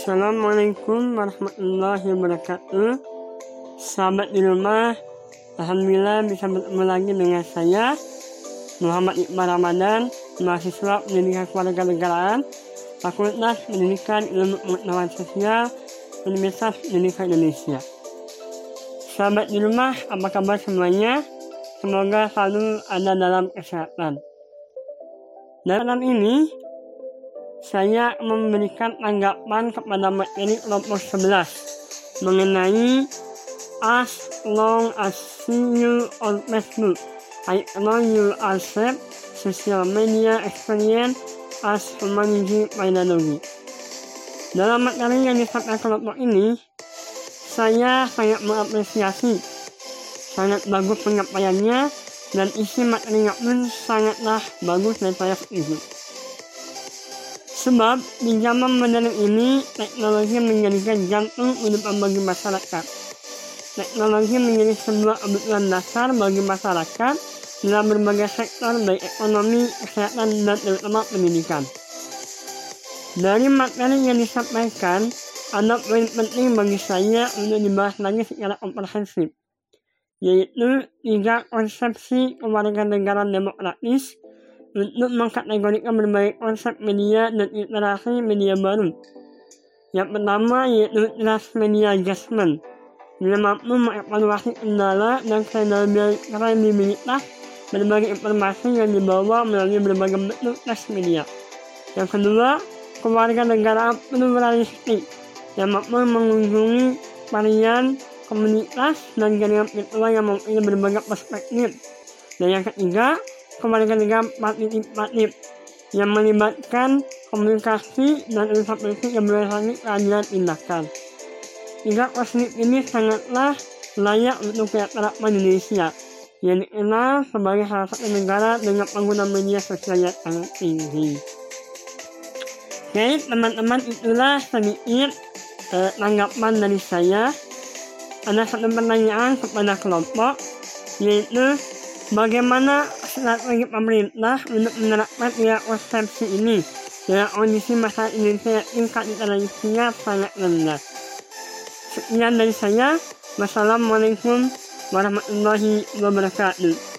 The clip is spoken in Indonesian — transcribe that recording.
Assalamualaikum warahmatullahi wabarakatuh. Sahabat di rumah Alhamdulillah bisa bertemu lagi dengan saya Muhammad Iqbal Ramadan Mahasiswa Pendidikan Keluarga Negaraan Fakultas Pendidikan Ilmu Pengetahuan Sosial Universitas Pendidikan Indonesia. Sahabat di rumah, apa kabar semuanya? Semoga selalu ada dalam kesehatan. Dalam ini, saya memberikan tanggapan kepada materi kelompok 11 mengenai as long as you on Facebook. I know you accept social media experience as humanity pedagogy. Dalam materi yang disampaikan kelompok ini, saya sangat mengapresiasi sangat bagus penyampaiannya dan isi materinya pun sangatlah bagus dan saya setuju. Sebab di zaman modern ini teknologi menjadikan jantung kehidupan bagi masyarakat. Teknologi menjadi sebuah kebutuhan dasar bagi masyarakat dalam berbagai sektor baik ekonomi, kesehatan, dan terutama pendidikan. Dari materi yang disampaikan, ada poin penting bagi saya untuk dibahas lagi secara komprehensif, yaitu tiga konsepsi kewarganegaraan demokratis untuk mengkategorikan berbagai konsep media dan interaksi media baru. Yang pertama yaitu transmedia adjustment, yang mampu mengevaluasi kendala dan kredibilitas berbagai informasi yang dibawa melalui berbagai bentuk transmedia. Yang kedua, keluarga negara pluralistik yang mampu mengunjungi varian komunitas dan jaringan virtual yang mempunyai berbagai perspektif. Dan yang ketiga, kewarganegaraan partisipatif yang melibatkan komunikasi dan interpretasi yang berdasarkan keadilan tindakan. Tiga konsep ini sangatlah layak untuk kita terapkan di Indonesia yang dikenal sebagai salah satu negara dengan pengguna media sosial yang sangat tinggi. Oke, teman-teman itulah sedikit eh, tanggapan dari saya. Ada satu pertanyaan kepada kelompok, yaitu bagaimana strategi pemerintah untuk menerapkan tiga konsepsi ini dengan kondisi masyarakat Indonesia yang tingkat literasinya sangat rendah. Sekian dari saya. Wassalamualaikum warahmatullahi wabarakatuh.